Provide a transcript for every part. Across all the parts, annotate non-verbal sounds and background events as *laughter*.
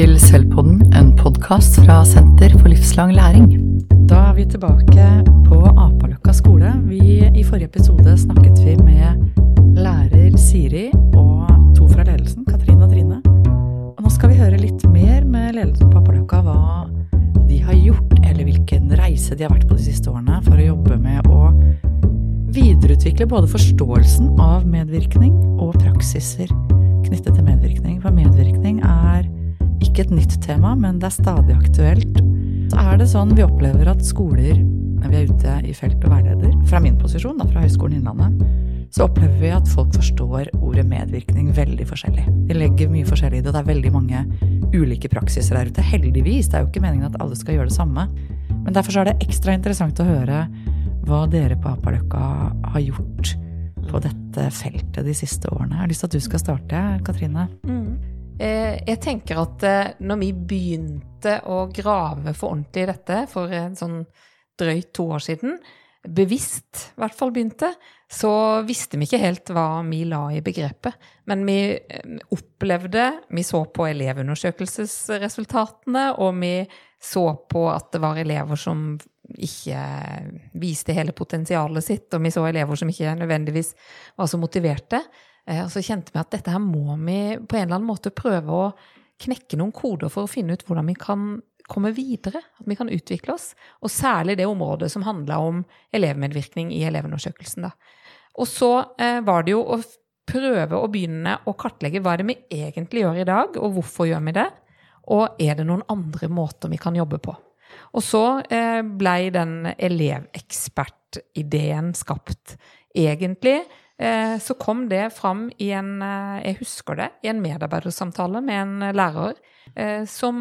til Selvpodden, en podkast fra Senter for livslang læring. Da er vi tilbake på Apaløkka skole. Vi, I forrige episode snakket vi med lærer Siri og to fra ledelsen, Katrine og Trine. Og nå skal vi høre litt mer med ledelsen på Apaløkka hva de har gjort, eller hvilken reise de har vært på de siste årene for å jobbe med å videreutvikle både forståelsen av medvirkning og praksiser knyttet til medvirkning. Ikke et nytt tema, men det er stadig aktuelt. Så er det sånn vi opplever at skoler, når vi er ute i felt og veileder, fra min posisjon, da, fra Høgskolen Innlandet, så opplever vi at folk forstår ordet medvirkning veldig forskjellig. De legger mye forskjellig i det, og det er veldig mange ulike praksiser der ute. Heldigvis. Det er jo ikke meningen at alle skal gjøre det samme. Men derfor er det ekstra interessant å høre hva dere på Apaløkka har gjort på dette feltet de siste årene. Jeg har lyst til at du skal starte, Katrine. Mm. Eh, jeg tenker at eh, når vi begynte å grave for ordentlig i dette for en sånn drøyt to år siden, bevisst i hvert fall begynte, så visste vi ikke helt hva vi la i begrepet. Men vi eh, opplevde Vi så på elevundersøkelsesresultatene, og vi så på at det var elever som ikke viste hele potensialet sitt, og vi så elever som ikke nødvendigvis var så motiverte. Eh, og så kjente vi at dette her må vi på en eller annen måte prøve å knekke noen koder for å finne ut hvordan vi kan komme videre, at vi kan utvikle oss. Og særlig det området som handla om elevmedvirkning i elevundersøkelsen. Da. Og så eh, var det jo å prøve å begynne å kartlegge hva er det vi egentlig gjør i dag, og hvorfor gjør vi det? Og er det noen andre måter vi kan jobbe på? Og så eh, blei den elevekspertideen skapt. Egentlig så kom det fram i en eh, Jeg husker det, i en medarbeidersamtale med en lærer eh, som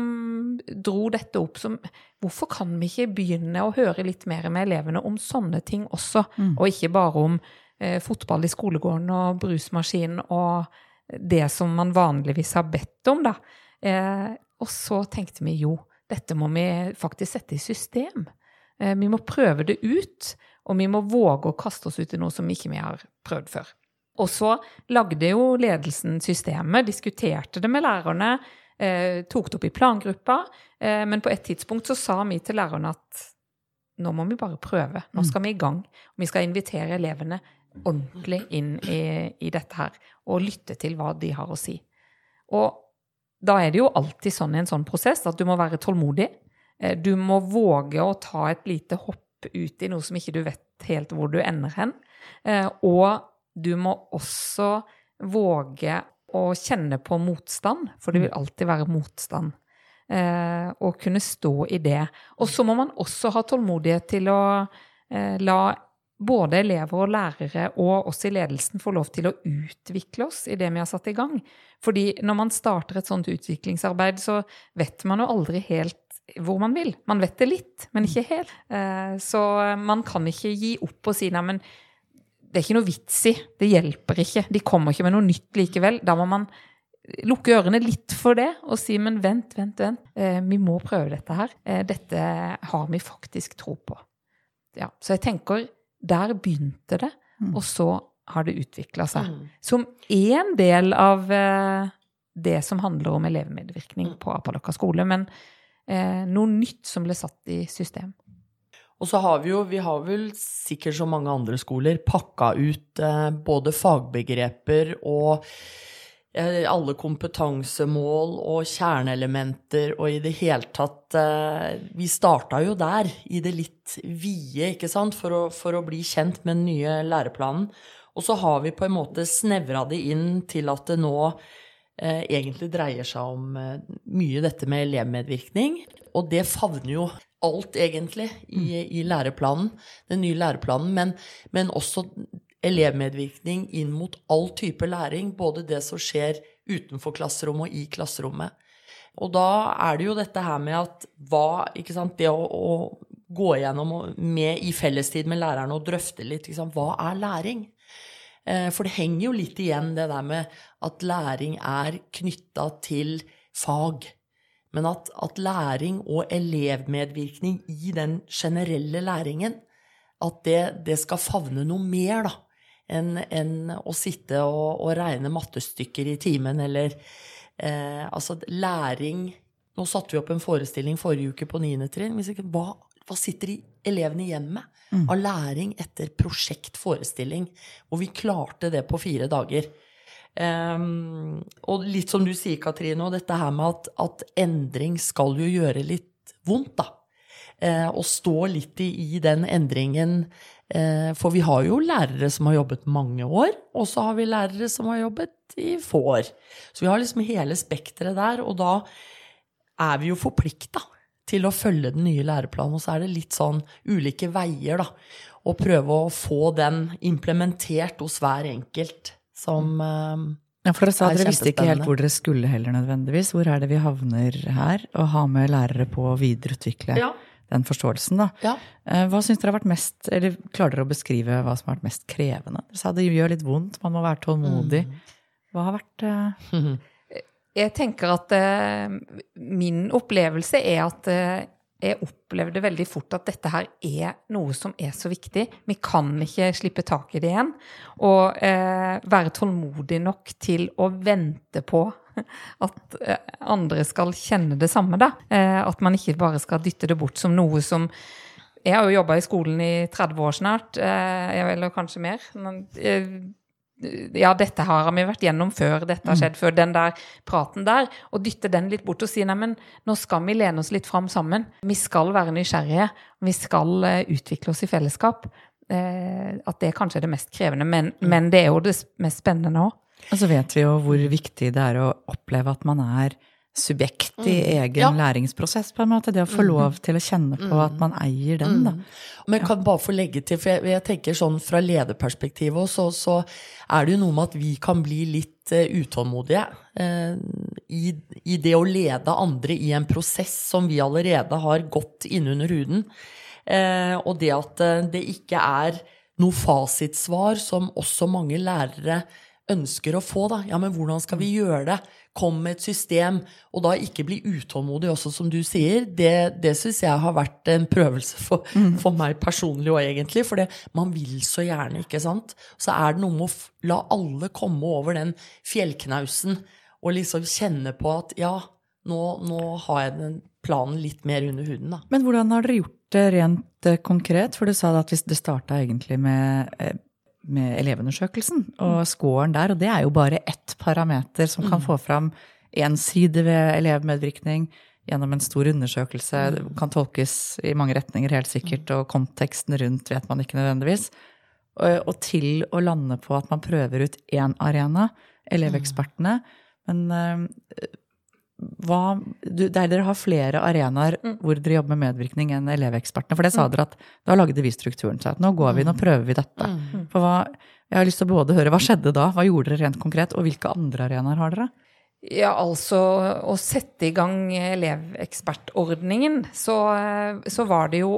dro dette opp som Hvorfor kan vi ikke begynne å høre litt mer med elevene om sånne ting også, mm. og ikke bare om eh, fotball i skolegården og brusmaskin og det som man vanligvis har bedt om, da. Eh, og så tenkte vi jo, dette må vi faktisk sette i system. Eh, vi må prøve det ut, og vi må våge å kaste oss ut i noe som ikke vi har prøvd før. Og så lagde jo ledelsen systemet, diskuterte det med lærerne, eh, tok det opp i plangruppa, eh, men på et tidspunkt så sa vi til lærerne at nå må vi bare prøve. Nå skal vi i gang. Vi skal invitere elevene ordentlig inn i, i dette her, og lytte til hva de har å si. Og da er det jo alltid sånn i en sånn prosess at du må være tålmodig. Eh, du må våge å ta et lite hopp ut i noe som ikke du vet helt hvor du ender hen. Eh, og du må også våge å kjenne på motstand, for det vil alltid være motstand. Eh, og kunne stå i det. Og så må man også ha tålmodighet til å la både elever og lærere og oss i ledelsen får lov til å utvikle oss i det vi har satt i gang. Fordi når man starter et sånt utviklingsarbeid, så vet man jo aldri helt hvor man vil. Man vet det litt, men ikke helt. Eh, så man kan ikke gi opp og si nei, men det er ikke noe vits i. Det hjelper ikke. De kommer ikke med noe nytt likevel. Da må man lukke ørene litt for det og si men vent, vent, vent. Eh, vi må prøve dette her. Eh, dette har vi faktisk tro på. Ja, så jeg tenker der begynte det, mm. og så har det utvikla seg. Mm. Som én del av eh, det som handler om elevmedvirkning mm. på Apalakka skole, men eh, noe nytt som ble satt i system. Og så har vi jo, vi har vel sikkert som mange andre skoler, pakka ut eh, både fagbegreper og Eh, alle kompetansemål og kjerneelementer og i det hele tatt eh, Vi starta jo der, i det litt vide, ikke sant, for å, for å bli kjent med den nye læreplanen. Og så har vi på en måte snevra det inn til at det nå egentlig dreier seg om eh, mye dette med elevmedvirkning. Og det favner jo alt, egentlig, i, i læreplanen, den nye læreplanen, men, men også elevmedvirkning inn mot all type læring, både det som skjer utenfor klasserommet og i klasserommet. Og da er det jo dette her med at hva Ikke sant, det å, å gå igjennom med, i fellestid med lærerne og drøfte litt ikke sant, hva er læring? Eh, for det henger jo litt igjen det der med at læring er knytta til fag. Men at, at læring og elevmedvirkning i den generelle læringen, at det, det skal favne noe mer, da enn en å sitte og, og, regne mattestykker i timen, eller eh, altså læring Nå satte vi opp en forestilling forrige uke på 9. trinn. Hva, hva sitter elevene igjen med av læring etter prosjektforestilling? Og vi klarte det på fire dager. Um, og litt som du sier, Katrine, og dette her med at, at endring skal jo gjøre litt vondt, da. Uh, og stå litt i, i den endringen. Uh, for vi har jo lærere som har jobbet mange år, og så har vi lærere som har jobbet i få år. Så vi har liksom hele spekteret der, og da er vi jo forplikta til å følge den nye læreplanen. Og så er det litt sånn ulike veier, da. Å prøve å få den implementert hos hver enkelt som uh, Ja, for dere sa er dere visste ikke helt hvor dere skulle heller nødvendigvis. Hvor er det vi havner her? Å ha med lærere på å videreutvikle Ja. den forståelsen, da. Ja. Eh, Hva syns dere har vært mest Eller klarer dere å beskrive hva som har vært mest krevende? Dere sa det gjør litt vondt, man må være tålmodig. Mm. Hva har vært eh, *laughs* Jeg tenker at eh, min opplevelse er at eh, jeg opplevde veldig fort at dette her er noe som er så viktig. Vi kan ikke slippe tak i det igjen. Og eh, være tålmodig nok til å vente på *laughs* at eh, andre skal kjenne det samme, da. Eh, at man ikke bare skal dytte det bort som noe som Jeg har jo jobba i skolen i 30 år snart, eh, eller kanskje mer. Men, ja, dette har vi vært gjennom før, dette har skjedd før, den der praten der, og dytte den litt bort og si neimen, nå skal vi lene oss litt fram sammen. Vi skal være nysgjerrige, vi skal eh, utvikle oss i fellesskap. Eh, at det kanskje er det mest krevende, men, men det er jo det mest spennende òg. Og så vet vi jo hvor viktig det er å oppleve at man er subjekt i egen Ja. læringsprosess, på en måte. Det å få lov til å kjenne på at man eier den, da. Men jeg kan bare få legge til, for jeg, jeg tenker sånn fra lederperspektivet også, så, så er det jo noe med at vi kan bli litt eh, utålmodige eh, i, i det å lede andre i en prosess som vi allerede har gått innunder huden. Eh, og det at det ikke er noe fasitsvar som også mange lærere ønsker å få, da. Ja, men hvordan skal vi gjøre det? Kom med et system. Og da ikke bli utålmodig også, som du sier. Det, det syns jeg har vært en prøvelse for, for meg personlig òg, egentlig. For man vil så gjerne, ikke sant. Så er det noe med å la alle komme over den fjellknausen og liksom kjenne på at ja, nå, nå har jeg den planen litt mer under huden, da. Men hvordan har dere gjort det rent eh, konkret? For du sa at hvis det starta egentlig med, eh, med elevundersøkelsen og scoren der, og det er jo bare ett parameter som kan få fram én side ved elevmedvirkning gjennom en stor undersøkelse. Det kan tolkes i mange retninger, helt sikkert, og konteksten rundt vet man ikke nødvendigvis. Og, og til å lande på at man prøver ut én arena, elevekspertene. Men eh, hva, du, der dere har flere arenaer hvor dere jobber med medvirkning enn elevekspertene. For det sa dere at da lagde vi strukturen. Så at nå går vi, nå prøver vi dette. For hva, jeg har lyst til å både høre hva skjedde da, hva gjorde dere rent konkret, og hvilke andre arenaer har dere? Ja, altså å sette i gang elevekspertordningen, så, så var det jo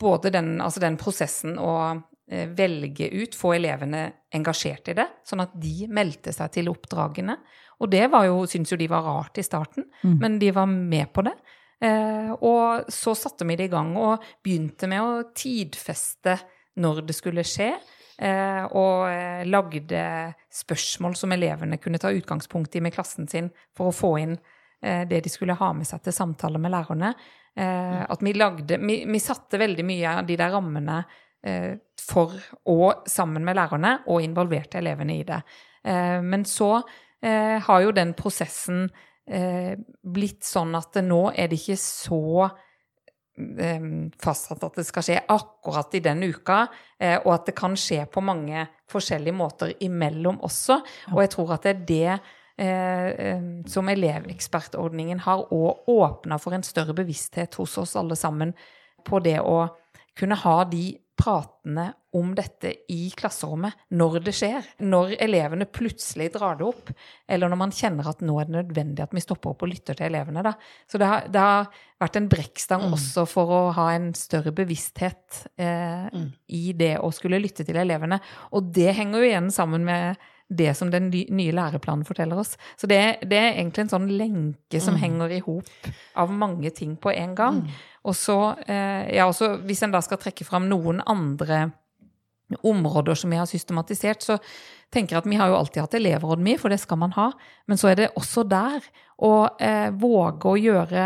både den, altså den prosessen å eh, velge ut, få elevene engasjert i det, sånn at de meldte seg til oppdragene. Og det var jo, syntes jo de var rart i starten, men de var med på det. Eh, og så satte vi det i gang og begynte med å tidfeste når det skulle skje. Eh, og eh, lagde spørsmål som elevene kunne ta utgangspunkt i med klassen sin for å få inn eh, det de skulle ha med seg til samtale med lærerne. Eh, at vi lagde vi, vi satte veldig mye av de der rammene eh, for og sammen med lærerne, og involverte elevene i det. Eh, men så har jo den prosessen eh, blitt sånn at nå er det ikke så eh, fastsatt at det skal skje akkurat i den uka, eh, og at det kan skje på mange forskjellige måter imellom også. Og jeg tror at det er det eh, eh, som elevekspertordningen har òg åpna for en større bevissthet hos oss alle sammen på det å kunne ha de pratene om dette i klasserommet når det skjer. Når elevene plutselig drar det opp, eller når man kjenner at nå er det nødvendig at vi stopper opp og lytter til elevene. Da. Så det har, det har vært en brekkstang også for å ha en større bevissthet eh, i det å skulle lytte til elevene. Og det henger jo igjen sammen med det som den nye læreplanen forteller oss. Så det, det er egentlig en sånn lenke som henger i hop av mange ting på en gang. Og så, eh, ja, også hvis en da skal trekke fram noen andre områder som vi har systematisert, så tenker jeg at vi har jo alltid hatt elevråd mye, for det skal man ha. Men så er det også der å eh, våge å gjøre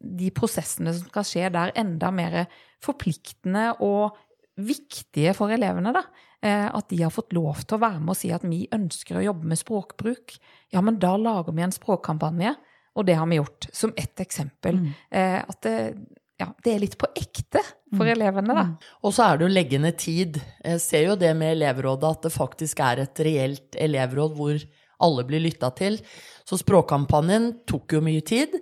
de prosessene som skal skje der, enda mer forpliktende og viktige for elevene. da. Eh, at de har fått lov til å være med og si at vi ønsker å jobbe med språkbruk. Ja, men da lager vi en språkkampanje, og det har vi gjort. Som ett eksempel. Mm. Eh, at det, ja, det er litt på ekte for mm. elevene, da. Mm. Og så er det jo legge ned tid. Jeg ser jo det med elevrådet, at det faktisk er et reelt elevråd hvor alle blir lytta til. Så språkkampanjen tok jo mye tid,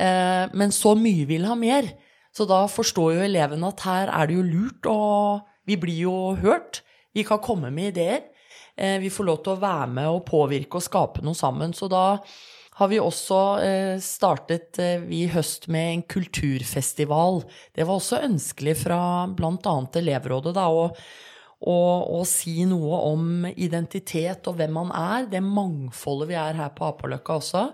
eh, men så mye vil ha mer. Så da forstår jo elevene at her er det jo lurt, og vi blir jo hørt. Vi kan komme med ideer. Eh, vi får lov til å være med og påvirke og skape noe sammen. Så da har vi også eh, startet vi i høst med en kulturfestival. Det var også ønskelig fra bl.a. elevrådet da, å, å, å, si noe om identitet og hvem man er. Det mangfoldet vi er her på Apaløkka også.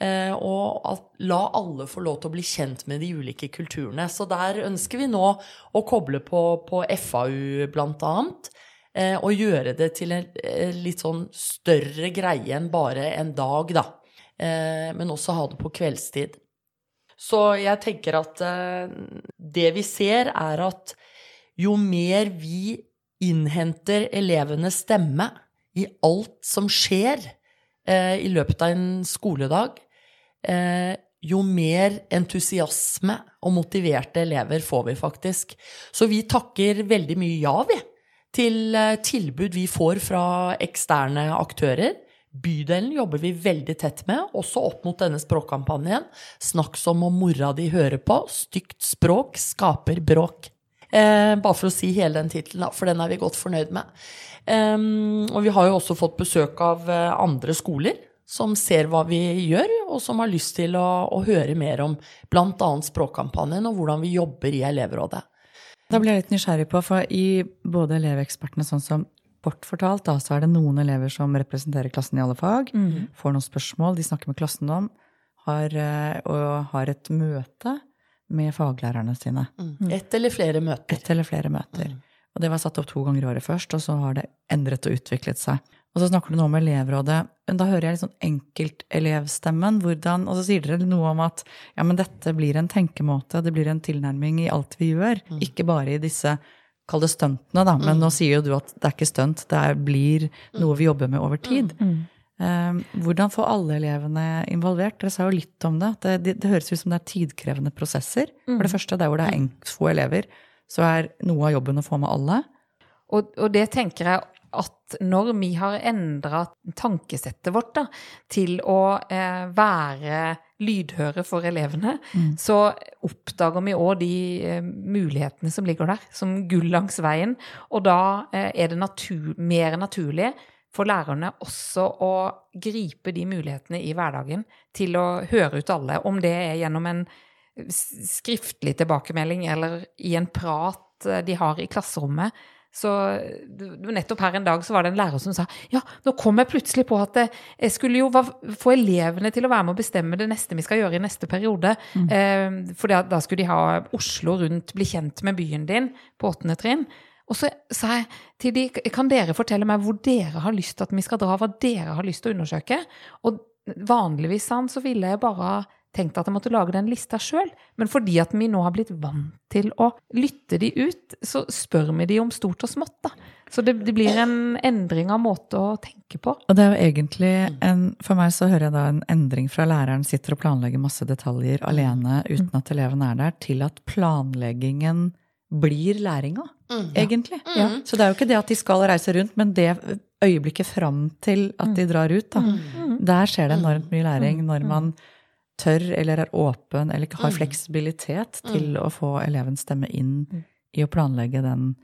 Eh, og at, la alle få lov til å bli kjent med de ulike kulturene. Så der ønsker vi nå å koble på, på FAU bl.a. Eh, og gjøre det til en litt sånn større greie enn bare en dag, da. Eh, men også ha det på kveldstid. Så jeg tenker at eh, det vi ser, er at jo mer vi innhenter elevenes stemme i alt som skjer eh, i løpet av en skoledag, jo mer entusiasme og motiverte elever får vi faktisk. Så vi takker veldig mye ja, vi, til tilbud vi får fra eksterne aktører. Bydelen jobber vi veldig tett med, også opp mot denne språkkampanjen. Snakk som om mora di hører på. Stygt språk skaper bråk. Eh, bare for å si hele den tittelen, for den er vi godt fornøyd med. Eh, og vi har jo også fått besøk av uh, andre skoler som ser hva vi gjør, og som har lyst til å, å høre mer om bl.a. språkkampanjen og hvordan vi jobber i elevrådet. Da blir jeg litt nysgjerrig på, for i både Elevekspertene, sånn som bortfortalt, da, så er det noen elever som representerer klassen i alle fag, mm. får noen spørsmål de snakker med klassen om, har, eh, og har et møte med faglærerne sine. Mm. Ett eller flere møter. Ett eller flere møter. Mm. Og det var satt opp to ganger i året først, og så har det endret og utviklet seg. Og så snakker du nå om elevrådet. Da hører jeg litt sånn enkeltelevstemmen. hvordan, Og så sier dere noe om at ja, men dette blir en tenkemåte, det blir en tilnærming i alt vi gjør. Mm. Ikke bare i disse Kall det stuntene, da. Men mm. nå sier jo du at det er ikke stunt, det blir noe vi jobber med over tid. Mm. Um, hvordan få alle elevene involvert? Dere sa jo litt om det. Det, det, det høres ut som det er tidkrevende prosesser. Mm. For det første, der hvor det er få elever, så er noe av jobben å få med alle. Og, og det tenker jeg at når vi har endra tankesettet vårt da, til å eh, være lydhøre for elevene, mm. så oppdager vi òg de eh, mulighetene som ligger der, som gull langs veien. Og da eh, er det natur, mer naturlig for lærerne også å gripe de mulighetene i hverdagen til å høre ut alle, om det er gjennom en skriftlig tilbakemelding eller i en prat eh, de har i klasserommet så nettopp her en dag så var det en lærer som sa ja, nå kom jeg plutselig på at jeg skulle jo få elevene til å være med å bestemme det neste vi skal gjøre i neste periode. Mm. Eh, for da skulle de ha Oslo rundt, bli kjent med byen din på åttende trinn. Og så sa jeg til de, kan dere fortelle meg hvor dere har lyst til at vi skal dra, hva dere har lyst til å undersøke? Og vanligvis sånn, så ville jeg bare tenkt at jeg måtte lage den lista sjøl, men fordi at vi nå har blitt vant til å lytte de ut, så spør vi de om stort og smått, da. Så det, det blir en endring av måte å tenke på. Og det er jo egentlig en For meg så hører jeg da en endring fra læreren sitter og planlegger masse detaljer alene uten at eleven er der, til at planleggingen blir læringa, mm, egentlig. Ja. Mm. Så det er jo ikke det at de skal reise rundt, men det øyeblikket fram til at de drar ut, da. Mm. Der skjer det enormt mye læring når man tør eller er åpen eller har mm. fleksibilitet til mm. å få elevens stemme inn mm. i å planlegge den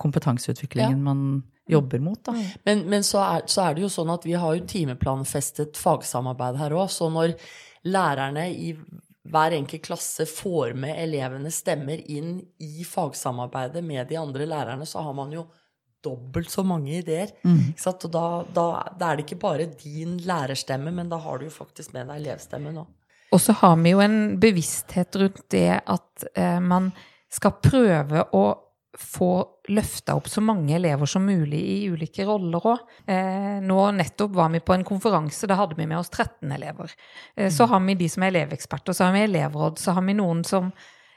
kompetanseutviklingen ja. man jobber mot. Da. Men, men så, er, så, er, det jo sånn at vi har jo timeplanfestet fagsamarbeid her òg. Så når lærerne i hver enkelt klasse får med elevenes stemmer inn i fagsamarbeidet med de andre lærerne, så har man jo dobbelt så mange ideer. Mm. Og da, da, da, er det ikke bare din lærerstemme, men da har du jo faktisk med deg elevstemmen òg. Og så har vi jo en bevissthet rundt det at eh, man skal prøve å få løfta opp så mange elever som mulig i ulike roller òg. Eh, nå nettopp var vi på en konferanse, da hadde vi med oss 13 elever. Eh, så har vi de som er eleveksperter, så har vi elevråd, så har vi noen som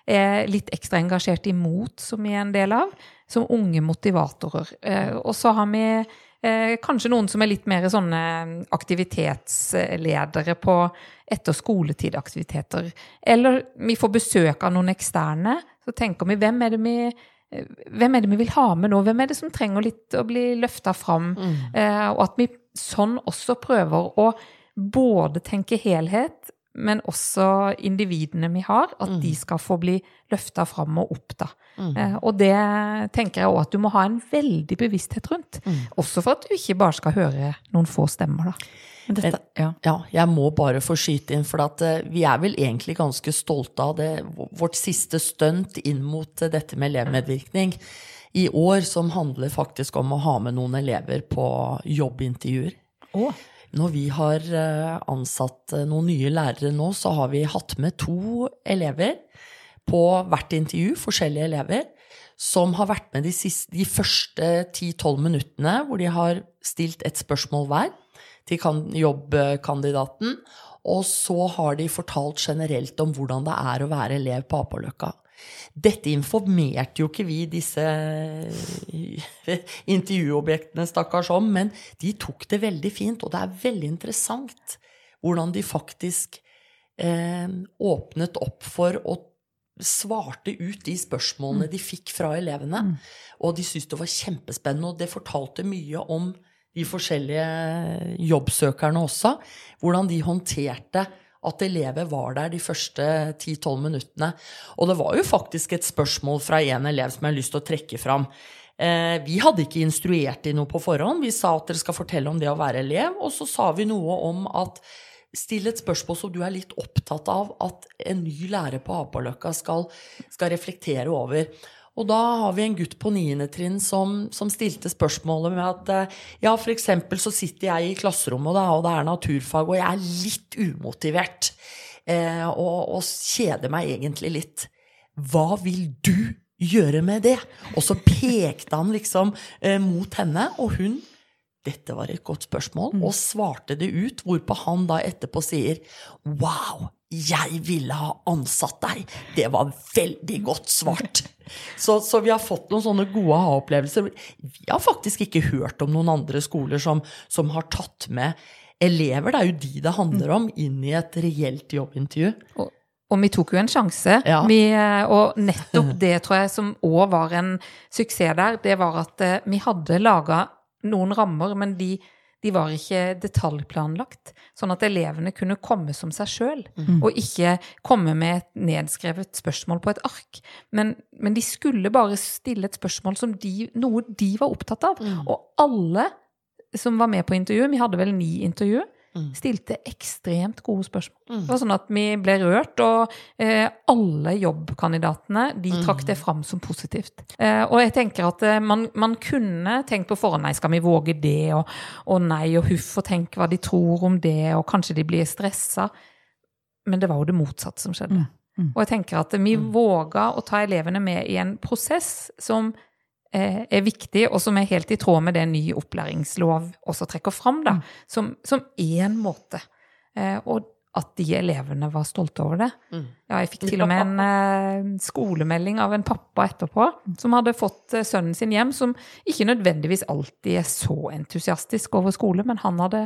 er litt ekstra engasjert imot, som vi er en del av, som unge motivatorer. Eh, og så har vi kanskje noen som er litt mer sånne aktivitetsledere på etter skoletid-aktiviteter. Eller vi får besøk av noen eksterne. Så tenker vi hvem er det vi hvem er det vi vil ha med nå? Hvem er det som trenger litt å bli løfta fram? Mm. Eh, og at vi sånn også prøver å både tenke helhet, men også individene vi har, at mm. de skal få bli løfta fram og opp. da. Mm. Eh, og det tenker jeg òg at du må ha en veldig bevissthet rundt. Mm. Også for at du ikke bare skal høre noen få stemmer, da. Dette, ja. ja. jeg må bare få skyte inn, for at, uh, vi er vel egentlig ganske stolte av det, vårt siste stunt inn mot uh, dette med elevmedvirkning i år, som handler faktisk om å ha med noen elever på jobbintervjuer. Oh. Når vi har uh, ansatt noen nye lærere nå, så har vi hatt med to elever på hvert intervju, forskjellige elever, som har vært med de, siste, de første 10-12 minuttene, hvor de har stilt et spørsmål hver til jobbkandidaten. Og så har de fortalt generelt om hvordan det er å være elev på Apaløkka. Dette informerte jo ikke vi disse intervjuobjektene, stakkars, om, men de tok det veldig fint, og det er veldig interessant hvordan de faktisk eh, åpnet opp for å svarte ut de spørsmålene mm. de fikk fra elevene. Mm. Og de syntes det var kjempespennende, og det fortalte mye om de forskjellige jobbsøkerne også, hvordan de håndterte at elever var der de første 10-12 minuttene. Og det var jo faktisk et spørsmål fra en elev som jeg har lyst til å trekke fram. Eh, vi hadde ikke instruert de noe på forhånd. Vi sa at dere skal fortelle om det å være elev, og så sa vi noe om at Still et spørsmål som du er litt opptatt av at en ny lærer på Apaløkka skal, skal reflektere over. Og da har vi en gutt på niende trinn som, som, stilte spørsmålet med at eh, ja, eksempel så sitter jeg i klasserommet, da, og det er naturfag, og jeg er litt umotivert. Eh, og, og kjeder meg egentlig litt. Hva vil du gjøre med det? Og så pekte han liksom eh, mot henne, og hun dette var et godt spørsmål, mm. og svarte det ut, hvorpå han da etterpå sier wow, jeg ville ha ansatt deg! Det var veldig godt svart. Så, så vi har fått noen sånne gode ha-opplevelser. Vi har faktisk ikke hørt om noen andre skoler som, som, har tatt med elever, det er jo de det handler om, inn i et reelt jobbintervju. Og, og vi tok jo en sjanse. Ja. Vi, og nettopp det tror jeg som òg var en suksess der, det var at eh, vi hadde laga noen rammer, men de, de, var ikke detaljplanlagt. Sånn at elevene kunne komme som seg sjøl, mm. og ikke komme med et nedskrevet spørsmål på et ark. Men, men, de skulle bare stille et spørsmål som de, noe de var opptatt av. Mm. Og alle som var med på intervjuet, vi hadde vel ni intervjuer, Mm. Stilte ekstremt gode spørsmål. Mm. Det var sånn at vi ble rørt, og eh, alle jobbkandidatene de mm. trakk det fram som positivt. Eh, og jeg tenker at eh, man, man, kunne tenkt på forhånd nei, skal vi våge det, og, og nei, og huff, og tenk hva de tror om det, og kanskje de blir stressa. Men det var jo det motsatte som skjedde. Mm. Mm. Og jeg tenker at vi våga å ta elevene med i en prosess som er viktig, og som er helt i tråd med det ny opplæringslov også trekker fram, da, mm. som, som én måte. Eh, og at de elevene var stolte over det. Mm. Ja, jeg fikk til og med en eh, skolemelding av en pappa etterpå, som hadde fått sønnen sin hjem, som ikke nødvendigvis alltid er så entusiastisk over skole, men han hadde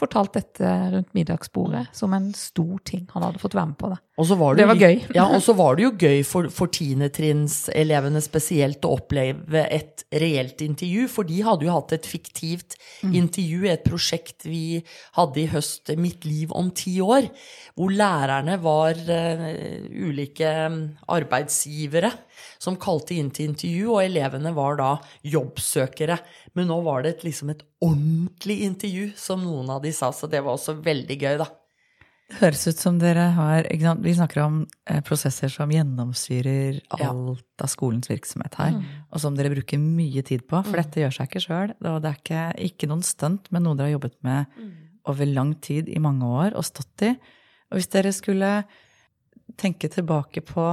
fortalt dette rundt middagsbordet som en stor ting han hadde fått være med på. Det, det, det var gøy. Ja, og så var det jo gøy for, for tiendetrinnselevene spesielt å oppleve et reelt intervju, for de hadde jo hatt et fiktivt mm. intervju, et prosjekt vi hadde i høst, Mitt liv om ti år, hvor lærerne var uh, ulike arbeidsgivere som kalte inn til intervju, og elevene var da jobbsøkere. Men nå var det et, liksom et ordentlig intervju, som noen de sa, så det var også veldig gøy, da. Det høres ut som dere har Vi snakker om eh, prosesser som gjennomsyrer alt ja. av skolens virksomhet her, mm. og som dere bruker mye tid på, for mm. dette gjør seg ikke sjøl. Og det er ikke, ikke noen stunt, men noe dere har jobbet med mm. over lang tid, i mange år, og stått i. Og hvis dere skulle tenke tilbake på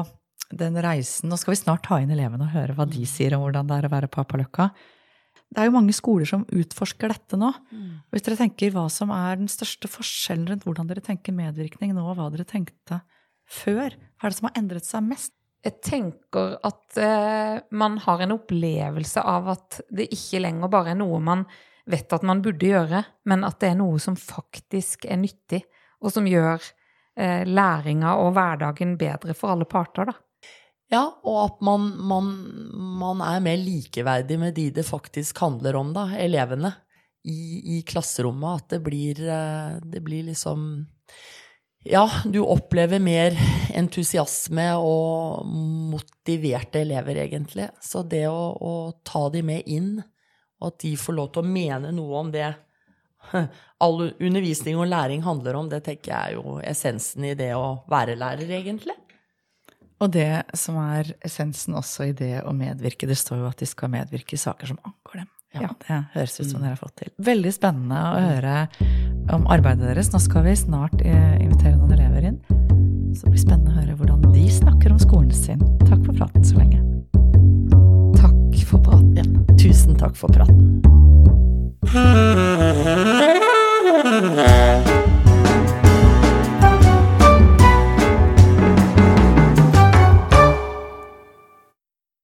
den reisen Nå skal vi snart ta inn elevene og høre hva de sier om hvordan det er å være på Apaløkka. Det er jo mange skoler som utforsker dette nå. Hvis dere tenker hva som er den største forskjellen rundt hvordan dere tenker medvirkning nå, og hva dere tenkte før, hva er det som har endret seg mest? Jeg tenker at eh, man har en opplevelse av at det ikke lenger bare er noe man vet at man burde gjøre, men at det er noe som faktisk er nyttig, og som gjør eh, læringa og hverdagen bedre for alle parter, da. Ja, og at man, man, man, er mer likeverdig med de det faktisk handler om, da, elevene, i, i klasserommet. At det blir, eh, det blir liksom Ja, du opplever mer entusiasme og motiverte elever, egentlig. Så det å, å ta de med inn, og at de får lov til å mene noe om det *laughs* all undervisning og læring handler om, det tenker jeg er jo essensen i det å være lærer, egentlig. Og det som er essensen også i det å medvirke, det står jo at de skal medvirke i saker som angår dem. Ja, Det høres ut som mm. dere har fått til. Veldig spennende å høre om arbeidet deres. Nå skal vi snart eh, invitere noen elever inn. Så det blir spennende å høre hvordan de snakker om skolen sin. Takk for praten så lenge. Takk for praten. Ja, tusen takk for praten.